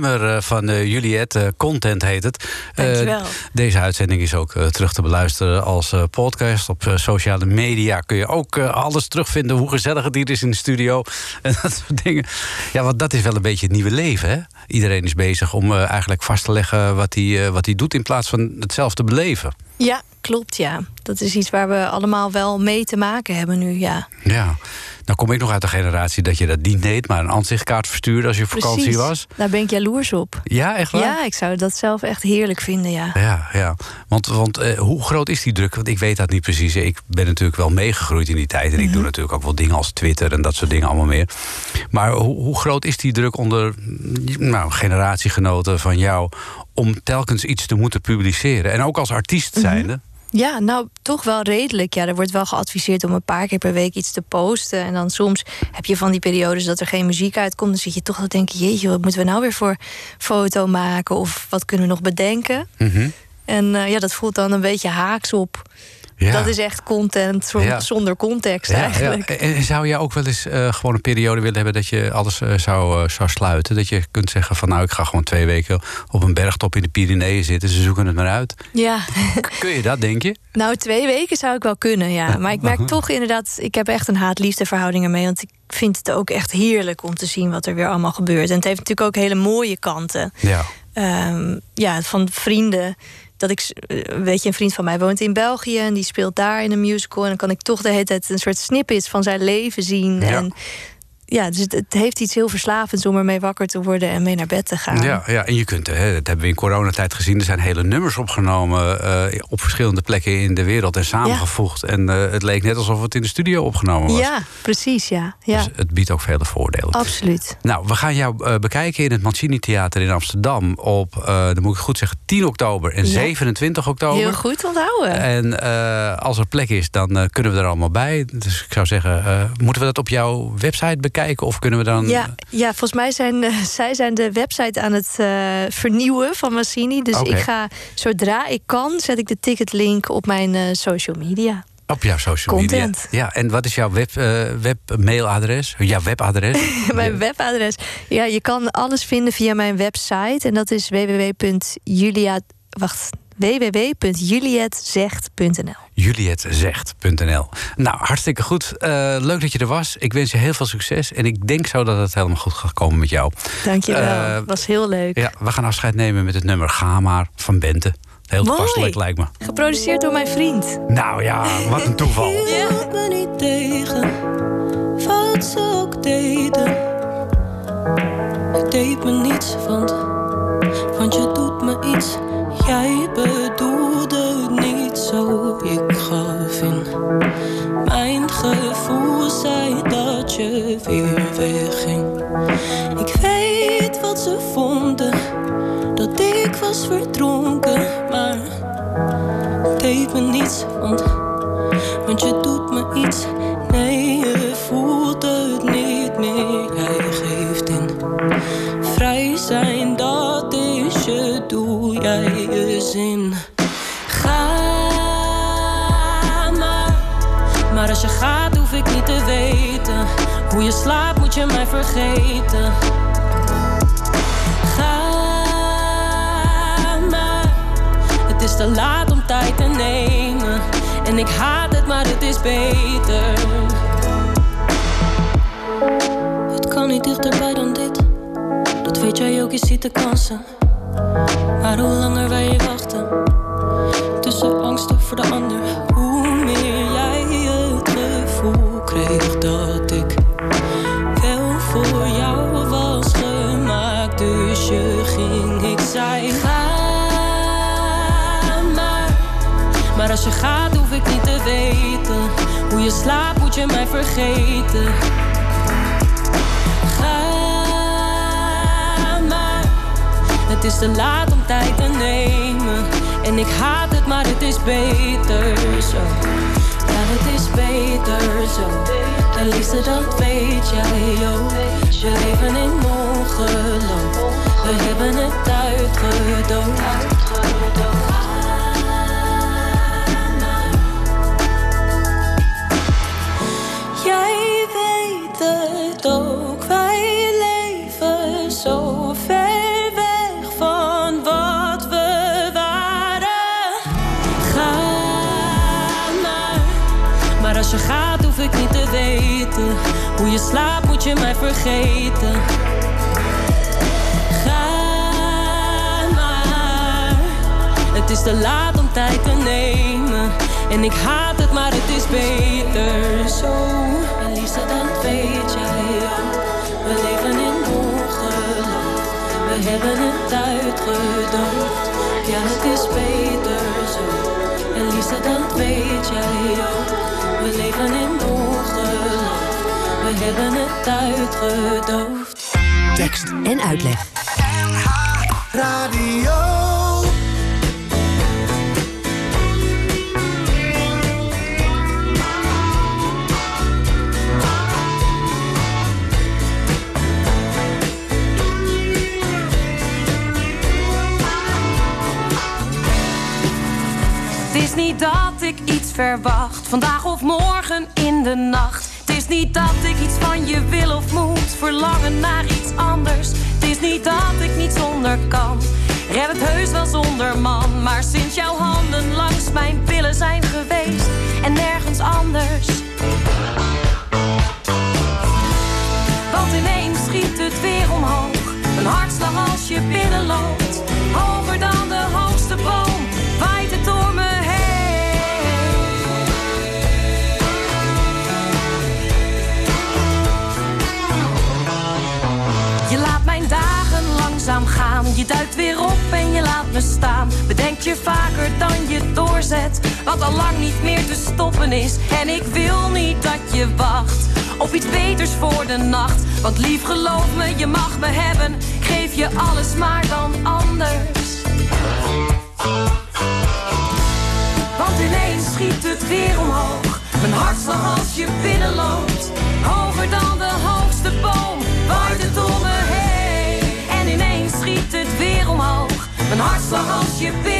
[SPEAKER 2] nummer eh, van eh, Juliette. eh, Content heet het.
[SPEAKER 10] Dankjewel.
[SPEAKER 2] deze uitzending is ook terug te beluisteren als podcast. Op sociale media kun je ook alles terugvinden. Hoe gezellig het hier is in de studio. En dat soort dingen. Ja, want dat is wel een beetje het nieuwe leven. Hè? Iedereen is bezig om eigenlijk vast te leggen wat hij, wat hij doet... in plaats van hetzelfde beleven.
[SPEAKER 10] Ja, klopt, ja. Dat is iets waar we allemaal wel mee te maken hebben nu, ja.
[SPEAKER 2] Ja. Nou kom ik nog uit de generatie dat je dat niet deed... maar een aanzichtkaart verstuurde als je op vakantie was.
[SPEAKER 10] Daar ben ik jaloers op.
[SPEAKER 2] Ja, echt waar?
[SPEAKER 10] Ja, ik zou dat zelf echt heerlijk vinden, ja.
[SPEAKER 2] Ja, ja. Want, want eh, hoe groot is die druk? Want ik weet dat niet precies. Ik ben natuurlijk wel meegegroeid in die tijd. En ik
[SPEAKER 10] Mhm.
[SPEAKER 2] doe natuurlijk ook wel dingen als Twitter en dat soort dingen allemaal meer. Maar hoe, hoe groot is die druk onder nou, generatiegenoten van jou... om telkens iets te moeten publiceren? En ook als artiest
[SPEAKER 10] Mhm.
[SPEAKER 2] zijnde.
[SPEAKER 10] Ja, nou toch wel redelijk. Ja, er wordt wel geadviseerd om een paar keer per week iets te posten. En dan soms heb je van die periodes dat er geen muziek uitkomt. Dan zit je toch te denken: jeetje, wat moeten we nou weer voor foto maken? Of wat kunnen we nog bedenken?
[SPEAKER 2] Mhm.
[SPEAKER 10] En eh, ja, dat voelt dan een beetje haaks op.
[SPEAKER 2] Ja.
[SPEAKER 10] Dat is echt content
[SPEAKER 2] Ja.
[SPEAKER 10] zonder context
[SPEAKER 2] Ja,
[SPEAKER 10] eigenlijk.
[SPEAKER 2] ja. En zou jij ook wel eens eh, gewoon een periode willen hebben dat je alles eh, zou, eh, zou sluiten? Dat je kunt zeggen van nou, ik ga gewoon twee weken op een bergtop in de Pyreneeën zitten. Ze zoeken het maar uit.
[SPEAKER 10] Ja,
[SPEAKER 2] Kun je dat, denk je?
[SPEAKER 10] nou twee weken zou ik wel kunnen, ja. Maar ik merk toch inderdaad, ik heb echt een haat-liefde verhouding ermee. Want ik vind het ook echt heerlijk om te zien wat er weer allemaal gebeurt. En het heeft natuurlijk ook hele mooie kanten.
[SPEAKER 2] Ja.
[SPEAKER 10] ehm, ja, van vrienden. Dat ik, eh, weet je, een vriend van mij woont in België en die speelt daar in een musical. En dan kan ik toch de hele tijd een soort snippets van zijn leven zien.
[SPEAKER 2] Ja.
[SPEAKER 10] En ja, dus het, heeft iets heel verslavends om ermee wakker te worden en mee naar bed te gaan.
[SPEAKER 2] Ja, ja, en je kunt, hè, dat hebben we in coronatijd gezien... er zijn hele nummers opgenomen eh, op verschillende plekken in de wereld... en samengevoegd. En eh, het leek net alsof het in de studio opgenomen was.
[SPEAKER 10] Ja, precies, ja. ja.
[SPEAKER 2] Dus het biedt ook vele voordelen.
[SPEAKER 10] Absoluut.
[SPEAKER 2] Nou, we gaan jou eh, bekijken in het Mancini Theater in Amsterdam... op, dan moet ik goed zeggen, 10 oktober en
[SPEAKER 10] Ja.
[SPEAKER 2] 27 oktober.
[SPEAKER 10] Heel goed onthouden.
[SPEAKER 2] En als er plek is, dan kunnen we er allemaal bij. Dus ik zou zeggen, moeten we dat op jouw website bekijken? Of kunnen we dan...
[SPEAKER 10] Ja, ja, volgens mij zijn eh, zij zijn de website aan het eh, vernieuwen van Massini. Dus ik ga, zodra ik kan, zet ik de ticketlink op mijn eh, social media.
[SPEAKER 2] Op jouw social
[SPEAKER 10] Content.
[SPEAKER 2] media. Ja, en wat is jouw web, eh, webmailadres? Jouw webadres?
[SPEAKER 10] mijn webadres. Ja, je kan alles vinden via mijn website. En dat is www.julia... Wacht, www.julietzegt.nl
[SPEAKER 2] Juliette.zegt.nl. Nou, hartstikke goed. Eh, leuk dat je er was. Ik wens je heel veel succes. En ik denk zo dat het helemaal goed gaat komen met jou.
[SPEAKER 10] Dankjewel,
[SPEAKER 2] Eh,
[SPEAKER 10] was heel leuk.
[SPEAKER 2] Ja, we gaan afscheid nemen met het nummer Ga maar van Bente. Heel
[SPEAKER 10] Mooi.
[SPEAKER 2] toepasselijk lijkt me.
[SPEAKER 10] Geproduceerd door mijn vriend.
[SPEAKER 2] Nou ja, wat een toeval.
[SPEAKER 3] Je houdt me niet tegen, wat ze ook deden. Ik deed me niets, want, want je doet me iets. Jij bedoelde het niet zo, ik gaf in. Mijn gevoel zei dat je weer wegging. Ik weet wat ze vonden, dat ik was verdronken, maar ik deed me niets, want want je doet me iets. Nee, je voelt het niet meer. Jij geeft in. Vrij zijn, dat is je doel. Jij zin. Ga maar. Maar als je gaat, hoef ik niet te weten. Hoe je slaapt, moet je mij vergeten. Ga maar. Het is te laat om tijd te nemen. En ik haat het, maar het is beter. Het kan niet dichterbij dan dit. Dat weet jij ook, je ziet de kansen. Maar hoe langer wij wachten, tussen angsten voor de ander, hoe meer jij het gevoel kreeg dat ik wel voor jou was gemaakt. Dus je ging, ik zei: Ga maar. Maar als je gaat, hoef ik niet te weten. Hoe je slaapt, moet je mij vergeten. Het is te laat om tijd te nemen. En ik haat het, maar het is beter zo. Ja, het is beter zo. En liefste, dat weet jij ook. We leven in ongeloof. We hebben het uitgedoofd. Slaapt moet je mij vergeten. Ga maar, het is te laat om tijd te nemen. En ik haat het, maar het is beter zo. En liefste, dat weet jij ook. We leven in ongeloof. We hebben het uitgedoofd. Ja, het is beter zo. En liefste, dat weet jij ook. We leven in ongeloof. We hebben het uitgedoofd.
[SPEAKER 5] Tekst en uitleg.
[SPEAKER 6] Radio.
[SPEAKER 13] Het is niet dat ik iets verwacht, vandaag of morgen in de nacht. Het is niet dat ik iets van je wil of moet, verlangen naar iets anders. Het is niet dat ik niet zonder kan, red het heus wel zonder man. Maar sinds jouw handen langs mijn pillen zijn geweest en nergens anders. Want ineens schiet het weer omhoog, een hartslag als je binnenloopt.
[SPEAKER 11] Hoger dan de hoogste boom, en je laat me staan. Bedenk je vaker dan je doorzet. Wat al lang niet meer te stoppen is. En ik wil niet dat je wacht op iets beters voor de nacht. Want lief, geloof me, je mag me hebben. Geef je alles maar dan anders. Want ineens schiet het weer omhoog. Mijn hartslag als je binnenloopt. Hoger dan de hoogste boom. Waait het om me heen. En ineens schiet het weer omhoog. Mijn hartslag als je binnenloopt.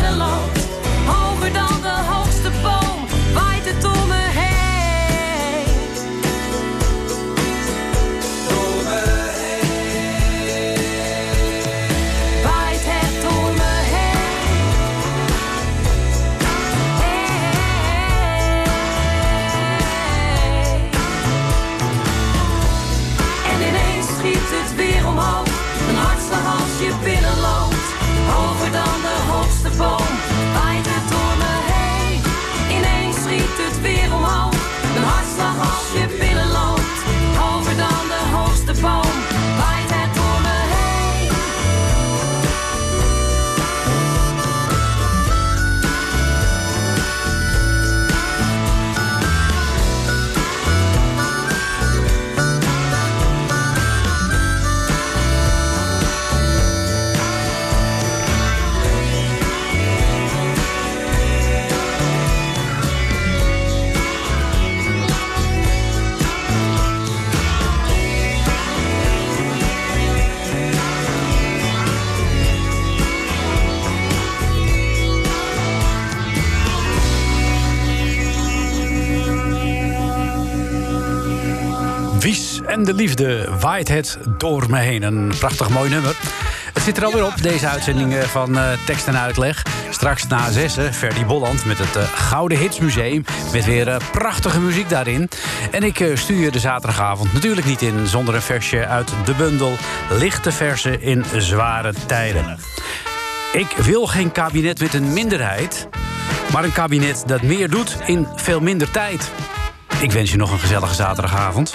[SPEAKER 11] En de
[SPEAKER 2] liefde waait het door me heen. Een prachtig mooi nummer. Het zit er alweer op, deze uitzending eh, van eh, Tekst en Uitleg. Straks na zessen, Ferdy Bolland met het eh, Gouden Hitsmuseum... met weer prachtige muziek daarin. En ik stuur je de zaterdagavond natuurlijk niet in... zonder een versje uit de bundel Lichte Versen in Zware Tijden. Ik wil geen kabinet met een minderheid... maar een kabinet dat meer doet in veel minder tijd. Ik wens je nog een gezellige zaterdagavond.